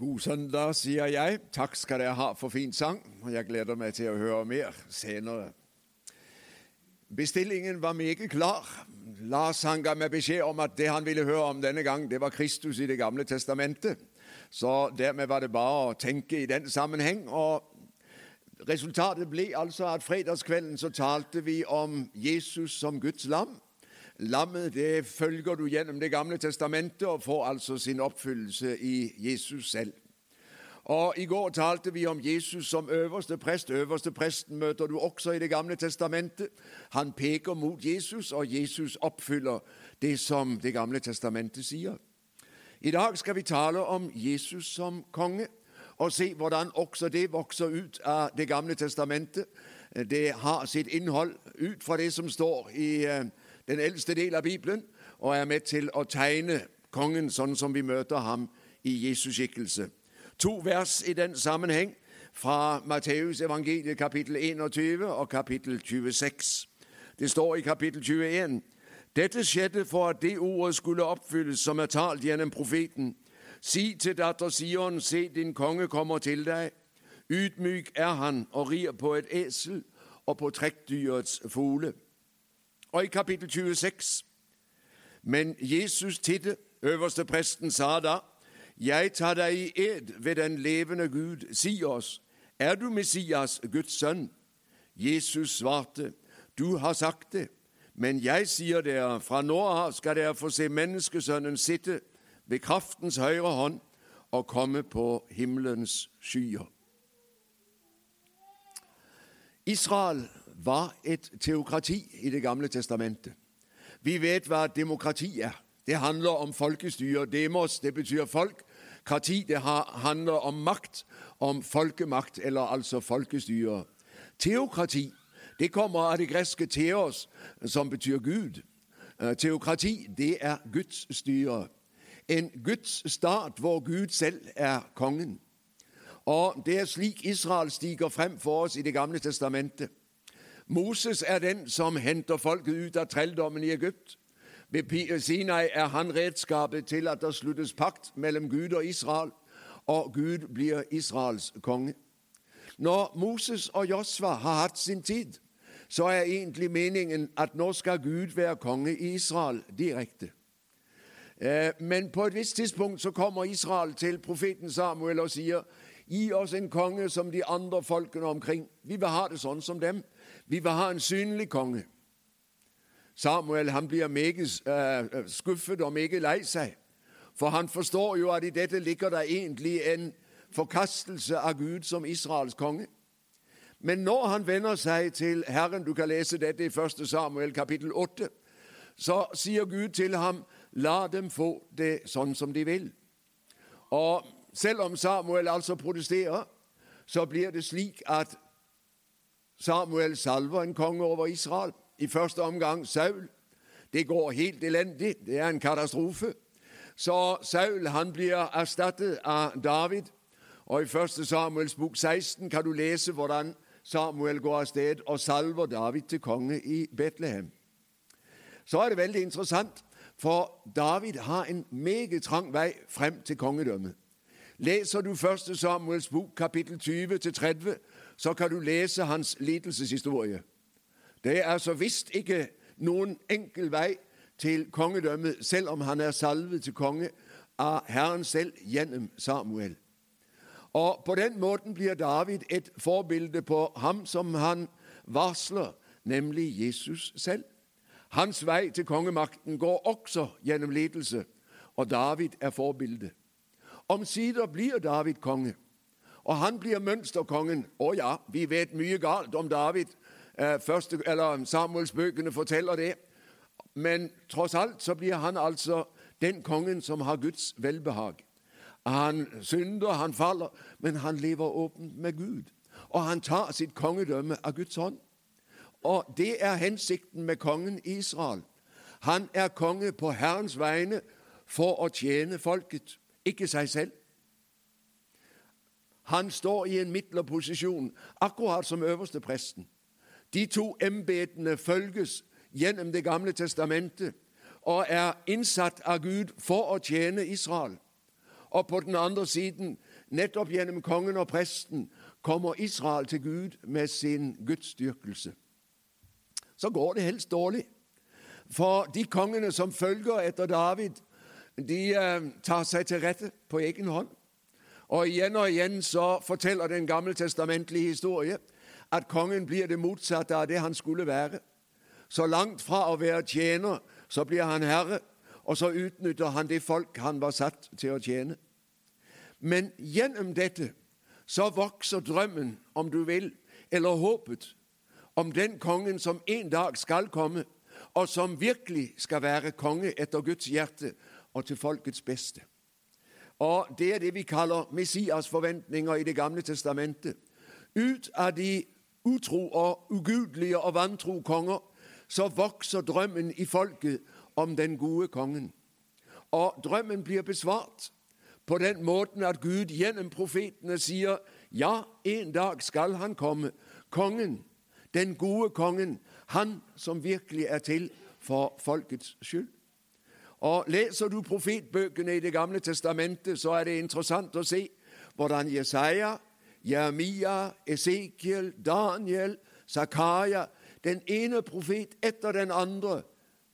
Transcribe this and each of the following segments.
God søndag, sier jeg. Takk skal dere ha for fin sang. og Jeg gleder meg til å høre mer senere. Bestillingen var meget klar. Lars han ga meg beskjed om at det han ville høre om denne gang, det var Kristus i Det gamle testamentet. Så dermed var det bare å tenke i den sammenheng. og Resultatet ble altså at fredagskvelden så talte vi om Jesus som Guds lam. Lammet det følger du gjennom Det gamle testamentet og får altså sin oppfyllelse i Jesus selv. Og I går talte vi om Jesus som øverste prest. Øverste presten møter du også i Det gamle testamentet. Han peker mot Jesus, og Jesus oppfyller det som Det gamle testamentet sier. I dag skal vi tale om Jesus som konge, og se hvordan også det vokser ut av Det gamle testamentet. Det har sitt innhold ut fra det som står i eh, den eldste del av Bibelen, og er med til å tegne kongen sånn som vi møter ham i Jesus skikkelse. To vers i den sammenheng fra Matteus evangeliet kapittel 21 og kapittel 26. Det står i kapittel 21 dette skjedde for at det ordet skulle oppfylles som er talt gjennom profeten. Si til datter Sion, se din konge kommer til deg. Ydmyk er han og rir på et esel og på trekkdyrets fole. Og i kapittel 26 Men Jesus tidde, øverste presten sa da, Jeg tar deg i ed ved den levende Gud, si oss, er du Messias, Guds sønn? Jesus svarte, Du har sagt det, men jeg sier dere, fra nå av skal dere få se Menneskesønnen sitte ved kraftens høyre hånd og komme på himmelens skyer. Israel var et teokrati i Det gamle testamentet. Vi vet hva demokrati er. Det handler om folkestyre. Demos det betyr folk. Krati det handler om makt, om folkemakt, eller altså folkestyre. Teokrati det kommer av det greske 'teos', som betyr Gud. Eh, teokrati det er Guds styre. En Guds stat hvor Gud selv er kongen. Og Det er slik Israel stiger frem for oss i Det gamle testamentet. Moses er den som henter folket ut av trelldommen i Egypt. Ved Sinai er han redskapet til at det sluttes pakt mellom Gud og Israel, og Gud blir Israels konge. Når Moses og Josva har hatt sin tid, så er egentlig meningen at nå skal Gud være konge i Israel direkte. Eh, men på et visst tidspunkt så kommer Israel til profeten Samuel og sier Gi oss en konge som de andre folkene omkring. Vi vil ha det sånn som dem. Vi vil ha en synlig konge. Samuel han blir meget uh, skuffet og meget lei seg, for han forstår jo at i dette ligger det egentlig en forkastelse av Gud som Israels konge. Men når han vender seg til Herren, du kan lese dette i 1. Samuel kapittel 8, så sier Gud til ham, la dem få det sånn som de vil. Og selv om Samuel altså protesterer, så blir det slik at Samuel salver en konge over Israel. I første omgang Saul. Det går helt elendig. Det er en katastrofe. Så Saul han blir erstattet av David. Og I 1. Samuels bok 16 kan du lese hvordan Samuel går av sted og salver David til konge i Betlehem. Så er det veldig interessant, for David har en meget trang vei frem til kongedømmet. Leser du 1. Samuels bok, kapittel 20-30, så kan du lese hans lidelseshistorie. Det er så visst ikke noen enkel vei til kongedømmet, selv om han er salvet til konge av Herren selv gjennom Samuel. Og På den måten blir David et forbilde på ham som han varsler, nemlig Jesus selv. Hans vei til kongemakten går også gjennom lidelse, og David er forbilde. Omsider blir David konge, og han blir mønsterkongen. Å ja, vi vet mye galt om David. Eh, første, eller Samuelsbøkene forteller det. Men tross alt så blir han altså den kongen som har Guds velbehag. Han synder, han faller, men han lever åpent med Gud. Og han tar sitt kongedømme av Guds hånd. Og det er hensikten med kongen Israel. Han er konge på Herrens vegne for å tjene folket ikke seg selv. Han står i en midlerposisjon, akkurat som øverste presten. De to embetene følges gjennom Det gamle testamentet og er innsatt av Gud for å tjene Israel. Og på den andre siden nettopp gjennom kongen og presten, kommer Israel til Gud med sin gudsdyrkelse. Så går det helst dårlig. For de kongene som følger etter David, de eh, tar seg til rette på egen hånd. Og igjen og igjen så forteller den gammeltestamentlige historie at kongen blir det motsatte av det han skulle være. Så langt fra å være tjener, så blir han herre, og så utnytter han de folk han var satt til å tjene. Men gjennom dette så vokser drømmen, om du vil, eller håpet, om den kongen som en dag skal komme, og som virkelig skal være konge etter Guds hjerte og til folkets beste. Og Det er det vi kaller Messias-forventninger i Det gamle testamentet. Ut av de utro og ugudelige og vantro konger så vokser drømmen i folket om den gode kongen. Og drømmen blir besvart på den måten at Gud gjennom profetene sier ja, en dag skal han komme. Kongen, den gode kongen, han som virkelig er til for folkets skyld. Og Leser du profetbøkene i Det gamle testamentet, så er det interessant å se hvordan Jesaja, Jeremia, Esekiel, Daniel, Zakaria Den ene profet etter den andre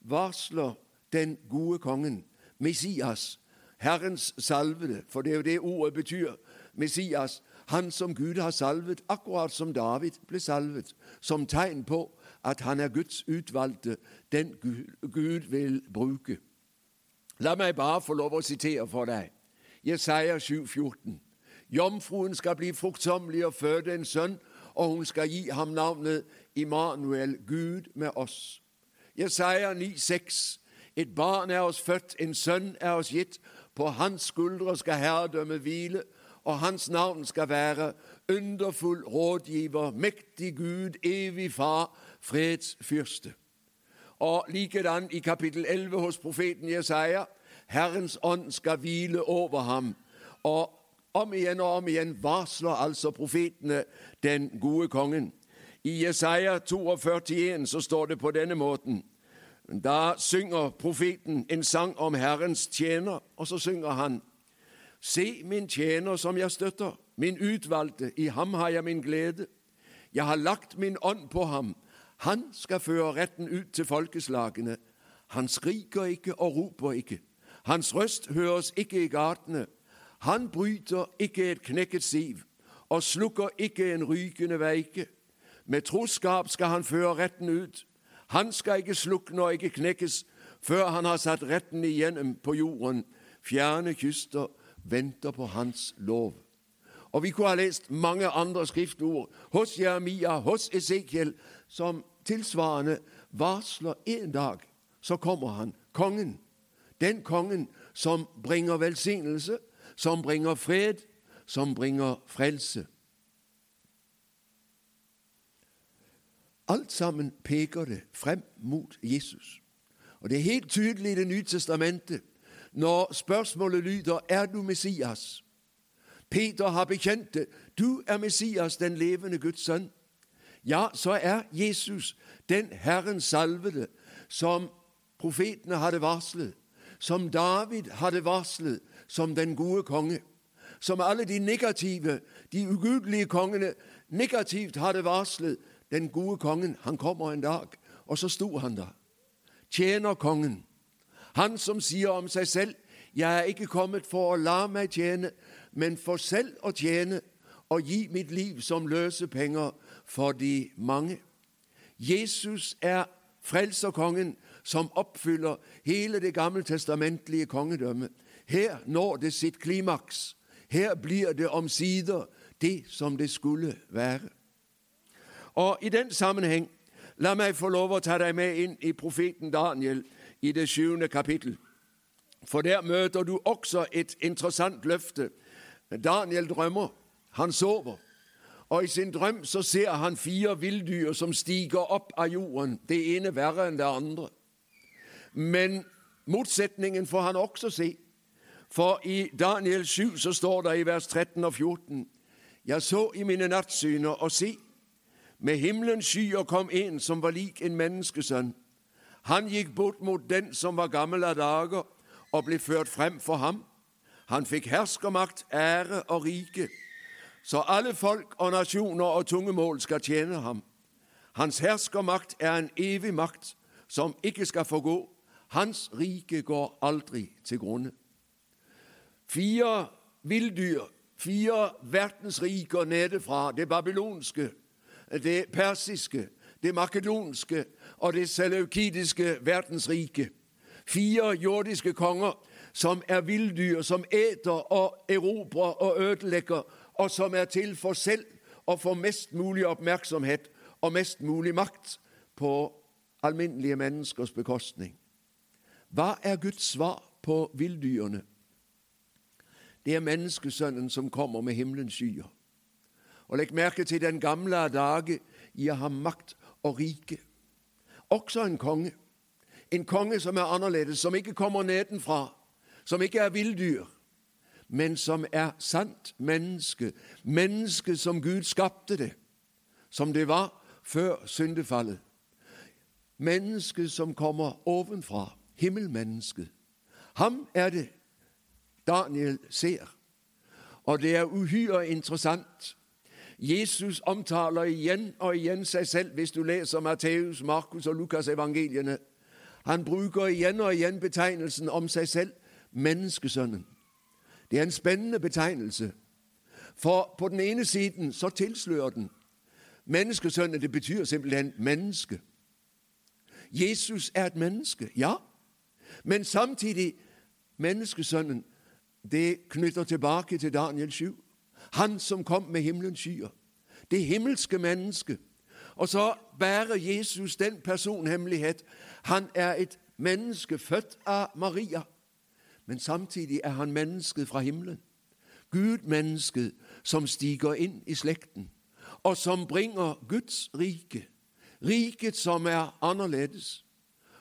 varsler den gode kongen, Messias, Herrens salvede, for det er jo det ordet betyr, Messias, han som Gud har salvet, akkurat som David ble salvet, som tegn på at han er Guds utvalgte, den Gud vil bruke. La meg bare få lov å sitere for deg. Jesaja 7, 14. Jomfruen skal bli fruktsommelig og føde en sønn, og hun skal gi ham navnet Immanuel, Gud med oss. Jesaja 9, 6. Et barn er oss født, en sønn er oss gitt. På hans skuldre skal herredømmet hvile, og hans navn skal være underfull rådgiver, mektig Gud, evig far, freds fyrste. Og likedan i kapittel 11 hos profeten Jesaja Herrens ånd skal hvile over ham. Og om igjen og om igjen varsler altså profetene den gode kongen. I Jesaja 42 så står det på denne måten. Da synger profeten en sang om Herrens tjener, og så synger han Se min tjener som jeg støtter, min utvalgte, i ham har jeg min glede. Jeg har lagt min ånd på ham, han skal føre retten ut til folkeslagene. Han skriker ikke og roper ikke. Hans røst høres ikke i gatene. Han bryter ikke et knekket siv og slukker ikke en rykende veike. Med troskap skal han føre retten ut. Han skal ikke slukne og ikke knekkes før han har satt retten igjennom på jorden. Fjerne kyster venter på hans lov. Og Vi kunne ha lest mange andre skriftord hos Jeremia, hos Esekiel, som tilsvarende varsler en dag så kommer han, kongen. Den kongen som bringer velsignelse, som bringer fred, som bringer frelse. Alt sammen peker det frem mot Jesus. Og Det er helt tydelig i Det nye testamentet når spørsmålet lyder er du Messias. Peter har bekjent det. Du er Messias, den levende Guds sønn. Ja, så er Jesus den Herren salvede som profetene hadde varslet, som David hadde varslet som den gode konge, som alle de negative, de ugudelige kongene negativt hadde varslet. Den gode kongen, han kommer en dag, og så sto han der. Tjener kongen. Han som sier om seg selv, 'Jeg er ikke kommet for å la meg tjene, men for selv å tjene' og gi mitt liv som løsepenger for de mange. Jesus er frelserkongen som oppfyller hele det gammeltestamentlige kongedømmet. Her når det sitt klimaks. Her blir det omsider det som det skulle være. Og I den sammenheng, la meg få lov å ta deg med inn i profeten Daniel i det sjuende kapittel. For der møter du også et interessant løfte. Daniel drømmer. Han sover. Og i sin drøm så ser han fire villdyr som stiger opp av jorden, det ene verre enn det andre. Men motsetningen får han også se. For i Daniel 7 så står det i vers 13 og 14.: Jeg så i mine nattsyner, og se, med himmelens skyer kom en som var lik en menneskesønn. Han gikk bort mot den som var gammel av dager, og ble ført frem for ham. Han fikk herskermakt, ære og rike, så alle folk og nasjoner og tungemål skal tjene ham. Hans herskermakt er en evig makt som ikke skal forgå. Hans rike går aldri til grunne. Fire villdyr, fire verdensriker nedefra, det babylonske, det persiske, det makedonske og det seleukidiske verdensrike. Fire jordiske konger som er villdyr, som eter og erobrer og ødelegger, og som er til for selv å få mest mulig oppmerksomhet og mest mulig makt på alminnelige menneskers bekostning. Hva er Guds svar på villdyrene? Det er menneskesønnen som kommer med himmelens skyer. Og legg merke til den gamle dage gir ham makt og rike. Også en konge. En konge som er annerledes, som ikke kommer nedenfra, som ikke er villdyr, men som er sant menneske. Menneske som Gud skapte det, som det var før syndefallet. Menneske som kommer ovenfra, himmelmennesket. Ham er det Daniel ser. Og det er uhyre interessant. Jesus omtaler igjen og igjen seg selv, hvis du leser Matteus, Markus og Lukas evangeliene. Han bruker igjen og igjen betegnelsen om seg selv menneskesønnen. Det er en spennende betegnelse, for på den ene siden så tilslører den Menneskesønnen, det betyr simpelthen menneske. Jesus er et menneske, ja, men samtidig menneskesønnen, det knytter tilbake til Daniel 7. Han som kom med himmelens skyer. Det himmelske menneske. Og så bærer Jesus den personhemmelighet. Han er et menneske født av Maria, men samtidig er han mennesket fra himmelen. Gud-mennesket som stiger inn i slekten, og som bringer Guds rike. Riket som er annerledes.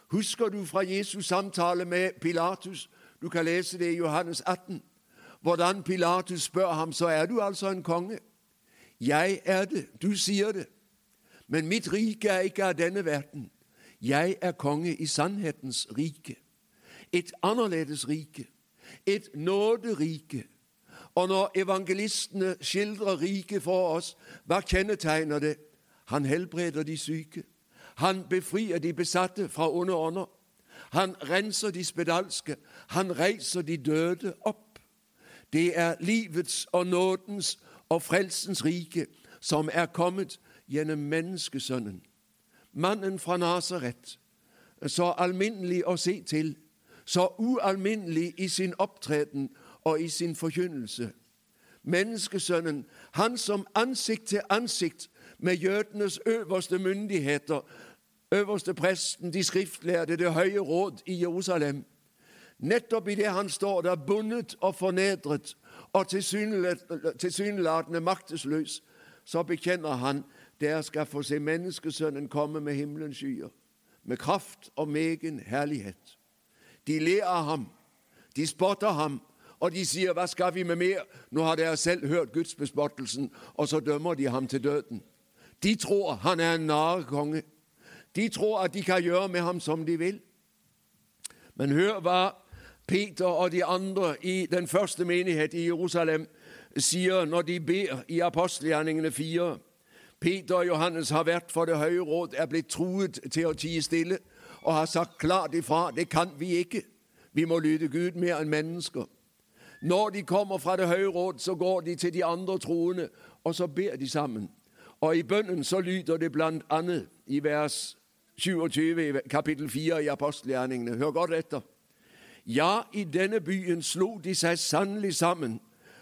Husker du fra Jesus samtale med Pilatus? Du kan lese det i Johannes 18 hvordan Pilatus spør ham, så er du altså en konge. Jeg er det, du sier det. Men mitt rike er ikke av denne verden. Jeg er konge i sannhetens rike. Et annerledes rike. Et nåderike. Og når evangelistene skildrer riket for oss, hva kjennetegner det? Han helbreder de syke. Han befrir de besatte fra onde ånder. Han renser de spedalske. Han reiser de døde opp. Det er livets og nådens og frelsens rike som er kommet gjennom menneskesønnen. Mannen fra Nasaret, så alminnelig å se til, så ualminnelig i sin opptreden og i sin forkynnelse. Menneskesønnen, han som ansikt til ansikt med jødenes øverste myndigheter, øverste presten, de skriftlærde, det høye råd i Jerusalem, Nettopp idet han står der bundet og fornedret og tilsynelatende maktesløs, så bekjenner han der skal få se menneskesønnen komme med himmelens skyer, med kraft og megen herlighet. De ler av ham, de spotter ham, og de sier 'Hva skal vi med mer?' Nå har dere selv hørt gudsbespottelsen, og så dømmer de ham til døden. De tror han er en narrekonge. De tror at de kan gjøre med ham som de vil. Men hør hva Peter og de andre i den første menighet i Jerusalem sier når de ber i apostelgjerningene fire. Peter og Johannes har vært for Det høye råd, er blitt truet til å tie stille og har sagt klart ifra det kan vi ikke. Vi må lyde Gud mer enn mennesker. Når de kommer fra Det høye råd, så går de til de andre troende, og så ber de sammen. Og i bønnen så lyder det blant annet i vers 27 i kapittel 4 i apostelgjerningene. Hør godt etter. Ja, i denne byen slo de seg sannelig sammen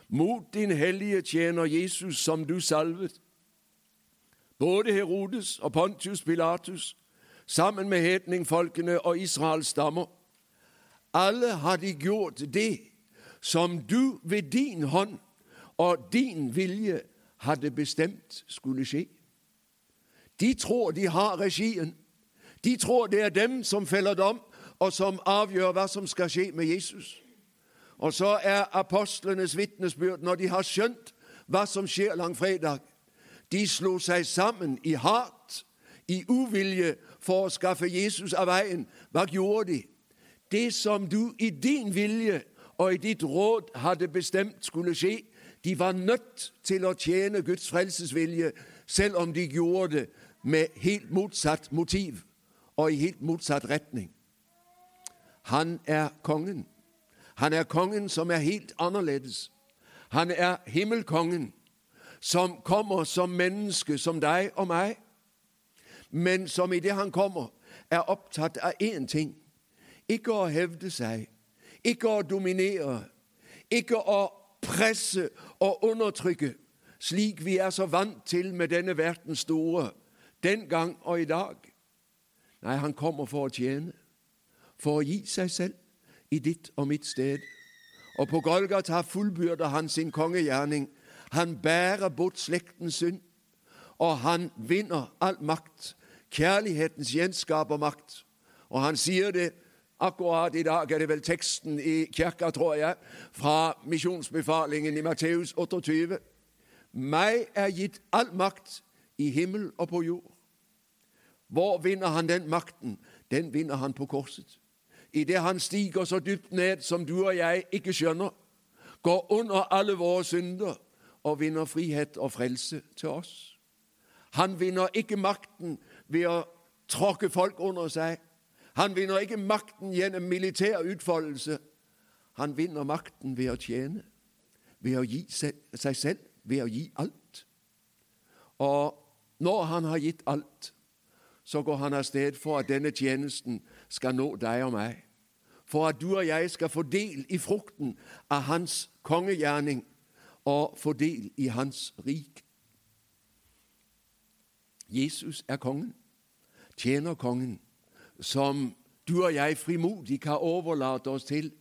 mot din hellige tjener Jesus, som du salvet. Både Herodes og Pontius Pilatus, sammen med hedningfolkene og Israels stammer. Alle har de gjort det som du ved din hånd og din vilje hadde bestemt skulle skje. De tror de har regien. De tror det er dem som feller dom, og som avgjør hva som skal skje med Jesus. Og så er apostlenes vitnesbyrd, når de har skjønt hva som skjer langfredag De slo seg sammen i hat, i uvilje for å skaffe Jesus av veien. Hva gjorde de? Det som du i din vilje og i ditt råd hadde bestemt skulle skje. De var nødt til å tjene Guds frelsesvilje, selv om de gjorde det med helt motsatt motiv og i helt motsatt retning. Han er kongen. Han er kongen som er helt annerledes. Han er himmelkongen som kommer som menneske, som deg og meg, men som i det han kommer, er opptatt av én ting ikke å hevde seg, ikke å dominere, ikke å presse og undertrykke, slik vi er så vant til med denne verdens store, den gang og i dag. Nei, han kommer for å tjene, for å gi seg selv i ditt og mitt sted. Og på Golgata fullbyrder han sin kongegjerning. Han bærer bort slektens synd, og han vinner all makt. Kjærlighetens gjenskapermakt. Og han sier det akkurat i dag, er det vel teksten i kirka, tror jeg, fra misjonsbefalingen i Matteus 28. Meg er gitt all makt i himmel og på jord. Hvor vinner han den makten? Den vinner han på korset. Idet han stiger så dypt ned som du og jeg ikke skjønner, går under alle våre synder og vinner frihet og frelse til oss. Han vinner ikke makten ved å tråkke folk under seg. Han vinner ikke makten gjennom militær utfoldelse. Han vinner makten ved å tjene, ved å gi seg selv, ved å gi alt. Og når han har gitt alt, så går han av sted for at denne tjenesten skal nå deg og meg. For at du og jeg skal få del i frukten av hans kongegjerning og få del i hans rik. Jesus er kongen, tjener kongen, som du og jeg frimodig kan overlate oss til.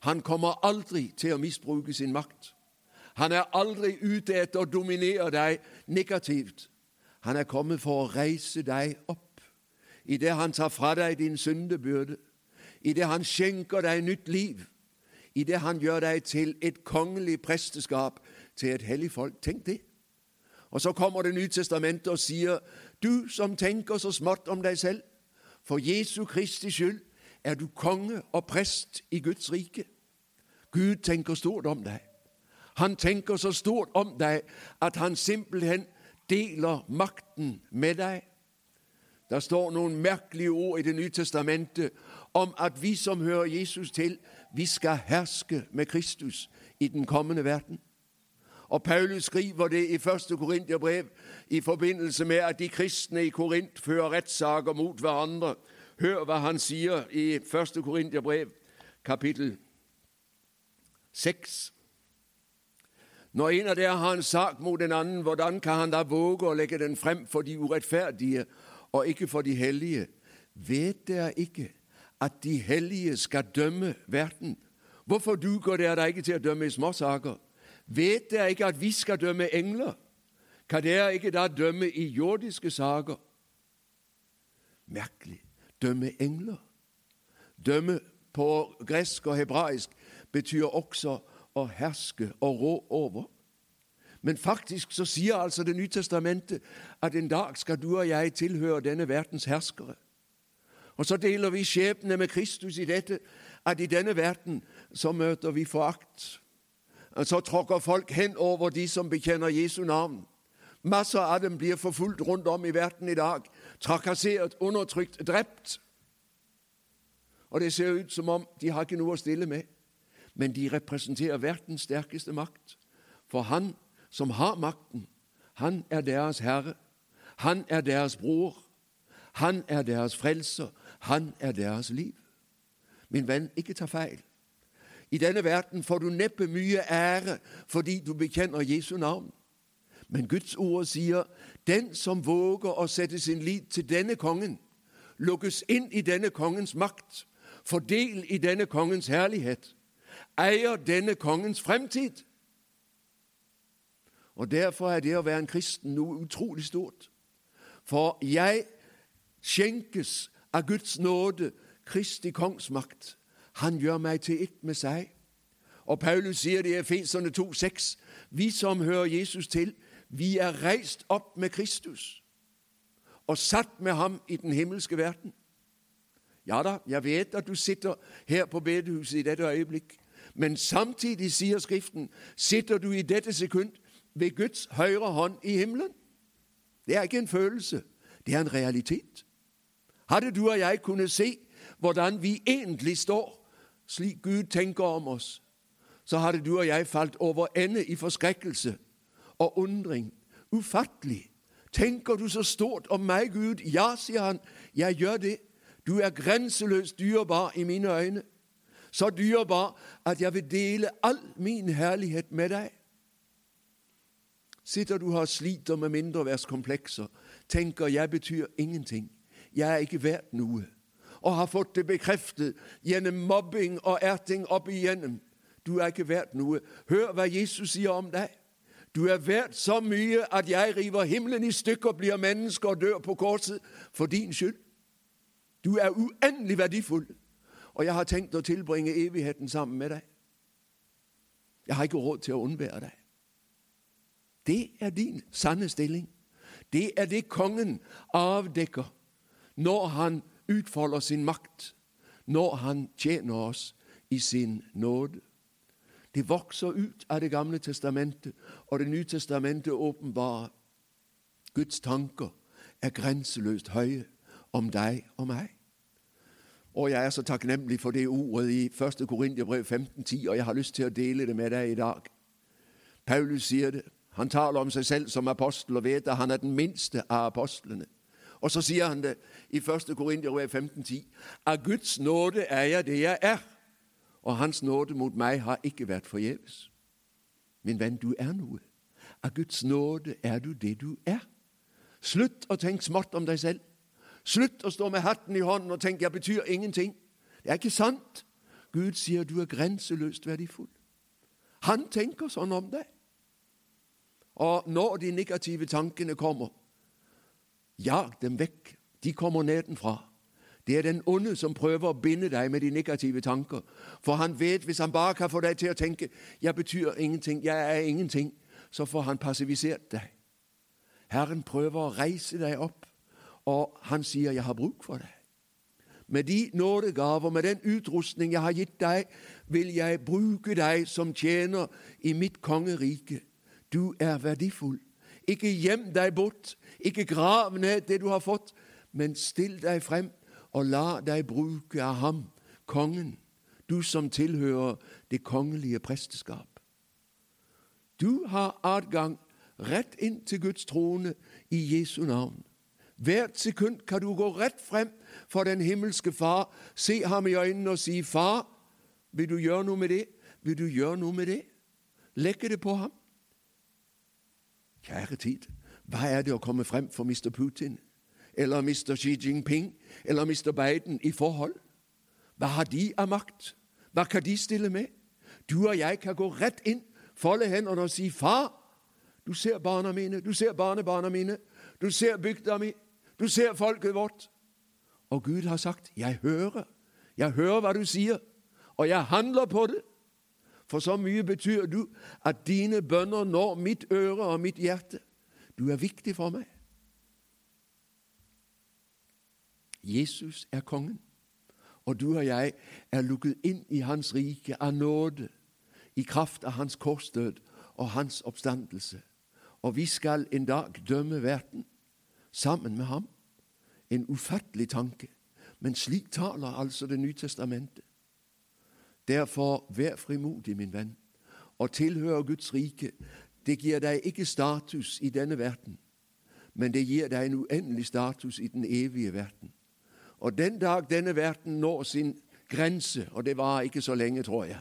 Han kommer aldri til å misbruke sin makt. Han er aldri ute etter å dominere deg negativt. Han er kommet for å reise deg opp. I det han tar fra deg din syndebyrde, i det han skjenker deg nytt liv, i det han gjør deg til et kongelig presteskap, til et hellig folk. Tenk det. Og så kommer Det nye testamentet og sier, du som tenker så smått om deg selv, for Jesu Kristi skyld er du konge og prest i Guds rike. Gud tenker stort om deg. Han tenker så stort om deg at han simpelthen deler makten med deg. Det står noen merkelige ord i Det nye testamentet om at vi som hører Jesus til, vi skal herske med Kristus i den kommende verden. Og Paulus skriver det i 1. Korinterbrev i forbindelse med at de kristne i Korint fører rettssaker mot hverandre. Hør hva han sier i 1. Korinterbrev, kapittel 6. Når en av dere har en sak mot en annen, hvordan kan han da våge å legge den frem for de urettferdige og ikke for de hellige? Vet dere ikke at de hellige skal dømme verden? Hvorfor duger dere da ikke til å dømme i småsaker? Vet dere ikke at vi skal dømme engler? Kan dere ikke da dømme i jordiske saker? Merkelig. Dømme engler. Dømme på gresk og hebraisk betyr også å herske og rå over. Men faktisk så sier altså Det nye testamentet at en dag skal du og jeg tilhøre denne verdens herskere. Og så deler vi skjebne med Kristus i dette at i denne verden så møter vi forakt. Så tråkker folk hen over de som bekjenner Jesu navn. Masser av dem blir forfulgt rundt om i verden i dag. Trakassert, undertrykt, drept. Og det ser ut som om de har ikke noe å stille med men de representerer verdens sterkeste makt. For han som har makten, han er deres herre. Han er deres bror. Han er deres frelser. Han er deres liv. Min venn, ikke ta feil. I denne verden får du neppe mye ære fordi du bekjenner Jesu navn. Men Guds ord sier den som våger å sette sin lit til denne kongen, lukkes inn i denne kongens makt, får del i denne kongens herlighet eier denne kongens fremtid. Og Derfor er det å være en kristen noe utrolig stort. For jeg skjenkes av Guds nåde, Kristi kongsmakt. Han gjør meg til ett med seg. Og Paulus sier det i Efeserne 2,6.: Vi som hører Jesus til, vi er reist opp med Kristus og satt med ham i den himmelske verden. Ja da, jeg vet at du sitter her på bedehuset i dette øyeblikk Men samtidig sier Skriften, sitter du i dette sekund ved Guds høyre hånd i himmelen. Det er ikke en følelse, det er en realitet. Hadde du og jeg kunnet se hvordan vi egentlig står, slik Gud tenker om oss, så hadde du og jeg falt over ende i forskrekkelse og undring. Ufattelig. Tenker du så stort om meg, Gud? Ja, sier han, jeg gjør det. Du er grenseløst dyrebar i mine øyne. Så dyrebar at jeg vil dele all min herlighet med deg. Sitter du her og sliter med mindreverdskomplekser, tenker jeg betyr ingenting, jeg er ikke verdt noe, og har fått det bekreftet gjennom mobbing og erting opp igjennom. Du er ikke verdt noe. Hør hva Jesus sier om deg. Du er verdt så mye at jeg river himmelen i stykker, blir menneske og dør på korset for din skyld. Du er uendelig verdifull, og jeg har tenkt å tilbringe evigheten sammen med deg. Jeg har ikke råd til å unnvære deg. Det er din sanne stilling. Det er det kongen avdekker når han utfolder sin makt, når han tjener oss i sin nåde. Det vokser ut av Det gamle testamentet, og Det nye testamentet åpenbarer Guds tanker er grenseløst høye om deg og meg. Og jeg er så takknemlig for det ordet i 1. Korinterbrev 15,10, og jeg har lyst til å dele det med deg i dag. Paulus sier det. Han taler om seg selv som apostel og vet at han er den minste av apostlene. Og så sier han det i 1. Korinterbrev 15,10. Av Guds nåde er jeg det jeg er, og Hans nåde mot meg har ikke vært forgjeves. Min venn, du er noe. Av Guds nåde er du det du er. Slutt å tenke smått om deg selv. Slutt å stå med hatten i hånden og tenke 'jeg betyr ingenting'. Det er ikke sant. Gud sier du er grenseløst verdifull. Han tenker sånn om deg. Og når de negative tankene kommer, jag dem vekk. De kommer nedenfra. Det er den onde som prøver å binde deg med de negative tanker. For han vet hvis han bare kan få deg til å tenke 'jeg betyr ingenting, jeg er ingenting', så får han passivisert deg. Herren prøver å reise deg opp, og han sier 'jeg har bruk for deg'. Med de nådegaver, med den utrustning jeg har gitt deg, vil jeg bruke deg som tjener i mitt kongerike. Du er verdifull. Ikke gjem deg bort, ikke grav ned det du har fått, men still deg frem og la deg bruke av ham, kongen, du som tilhører det kongelige presteskap. Du har adgang rett inn til Guds trone i Jesu navn. Hvert sekund kan du gå rett frem for den himmelske Far, se ham i øynene og si, 'Far, vil du gjøre noe med det?' Vil du gjøre noe med det? Legge det på ham? Kjære tid, hva er det å komme frem for Mr. Putin eller Mr. Xi Jinping eller Mr. Biden i forhold? Hva har de av makt? Hva kan de stille med? Du og jeg kan gå rett inn, folde hendene og si, 'Far, du ser barna mine, du ser barnebarna mine, du ser bygda mi, du ser folket vårt.' Og Gud har sagt, 'Jeg hører. Jeg hører hva du sier, og jeg handler på det.' For så mye betyr du at dine bønner når mitt øre og mitt hjerte. Du er viktig for meg. Jesus er kongen, og du og jeg er lukket inn i Hans rike av nåde, i kraft av Hans korsdød og Hans oppstandelse. Og vi skal en dag dømme verden sammen med ham. En ufattelig tanke. Men slik taler altså Det nye testamentet. Derfor, vær frimodig, min venn, og tilhør Guds rike. Det gir deg ikke status i denne verden, men det gir deg en uendelig status i den evige verden. Og den dag denne verden når sin grense, og det var ikke så lenge, tror jeg,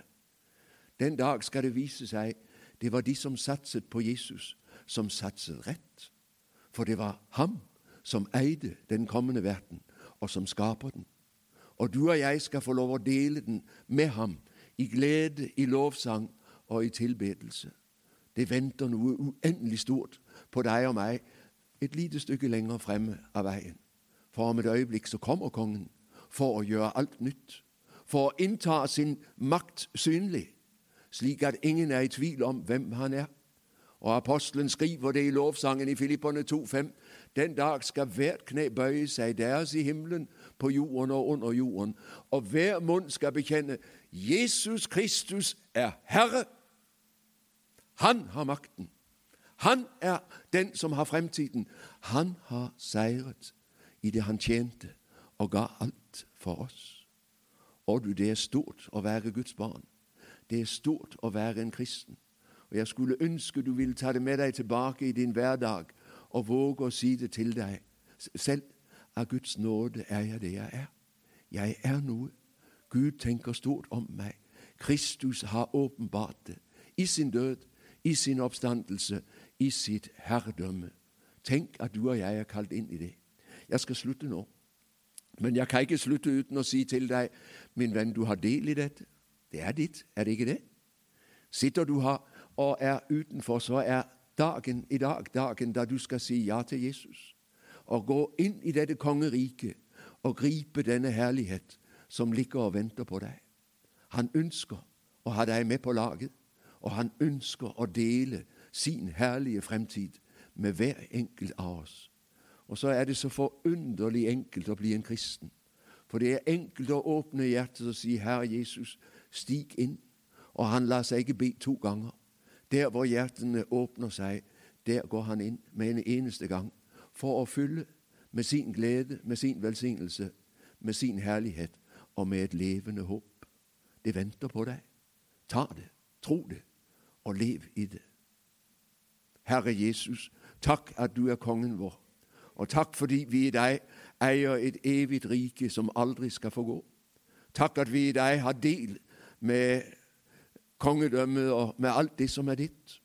den dag skal det vise seg det var de som satset på Jesus, som satset rett. For det var ham som eide den kommende verden, og som skaper den. Og du og jeg skal få lov å dele den med ham, i glede, i lovsang og i tilbedelse. Det venter noe uendelig stort på deg og meg et lite stykke lenger fremme av veien. For om et øyeblikk så kommer kongen for å gjøre alt nytt, for å innta sin makt synlig, slik at ingen er i tvil om hvem han er. Og apostelen skriver det i lovsangen i Filipperne 2,5. Den dag skal hvert knæ bøye seg, deres i himmelen, på jorden og under jorden. Og hver munn skal bekjenne Jesus Kristus er Herre. Han har makten. Han er den som har fremtiden. Han har seiret i det han tjente og ga alt for oss. Og du, det er stort å være Guds barn. Det er stort å være en kristen. Og Jeg skulle ønske du ville ta det med deg tilbake i din hverdag og våge å si det til deg selv. Av Guds nåde er jeg det jeg er. Jeg er noe. Gud tenker stort om meg. Kristus har åpenbart det i sin død, i sin oppstandelse, i sitt herredømme. Tenk at du og jeg er kalt inn i det. Jeg skal slutte nå. Men jeg kan ikke slutte uten å si til deg, min venn, du har del i dette. Det er ditt, er det ikke det? Sitter du her og er utenfor, så er dagen i dag dagen da du skal si ja til Jesus. Og gå inn i dette kongeriket og gripe denne herlighet som ligger og venter på deg. Han ønsker å ha deg med på laget, og han ønsker å dele sin herlige fremtid med hver enkelt av oss. Og så er det så forunderlig enkelt å bli en kristen. For det er enkelt å åpne hjertet og si 'Herre Jesus, stig inn'. Og han lar seg ikke be to ganger. Der hvor hjertene åpner seg, der går han inn med en eneste gang for å fylle med sin glede, med sin velsignelse, med sin herlighet og med et levende håp. Det venter på deg. Ta det, tro det, og lev i det. Herre Jesus, takk at du er kongen vår. Og takk fordi vi i deg eier et evig rike som aldri skal få gå. Takk at vi i deg har del med kongedømmet og med alt det som er ditt.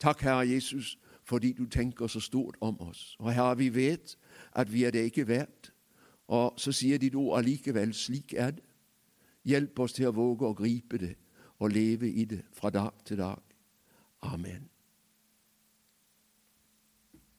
Takk, Herre Jesus, fordi du tenker så stort om oss. Og Herre, vi vet at vi er det ikke verdt. Og så sier ditt ord allikevel slik er det. Hjelp oss til å våge å gripe det og leve i det fra dag til dag. Amen.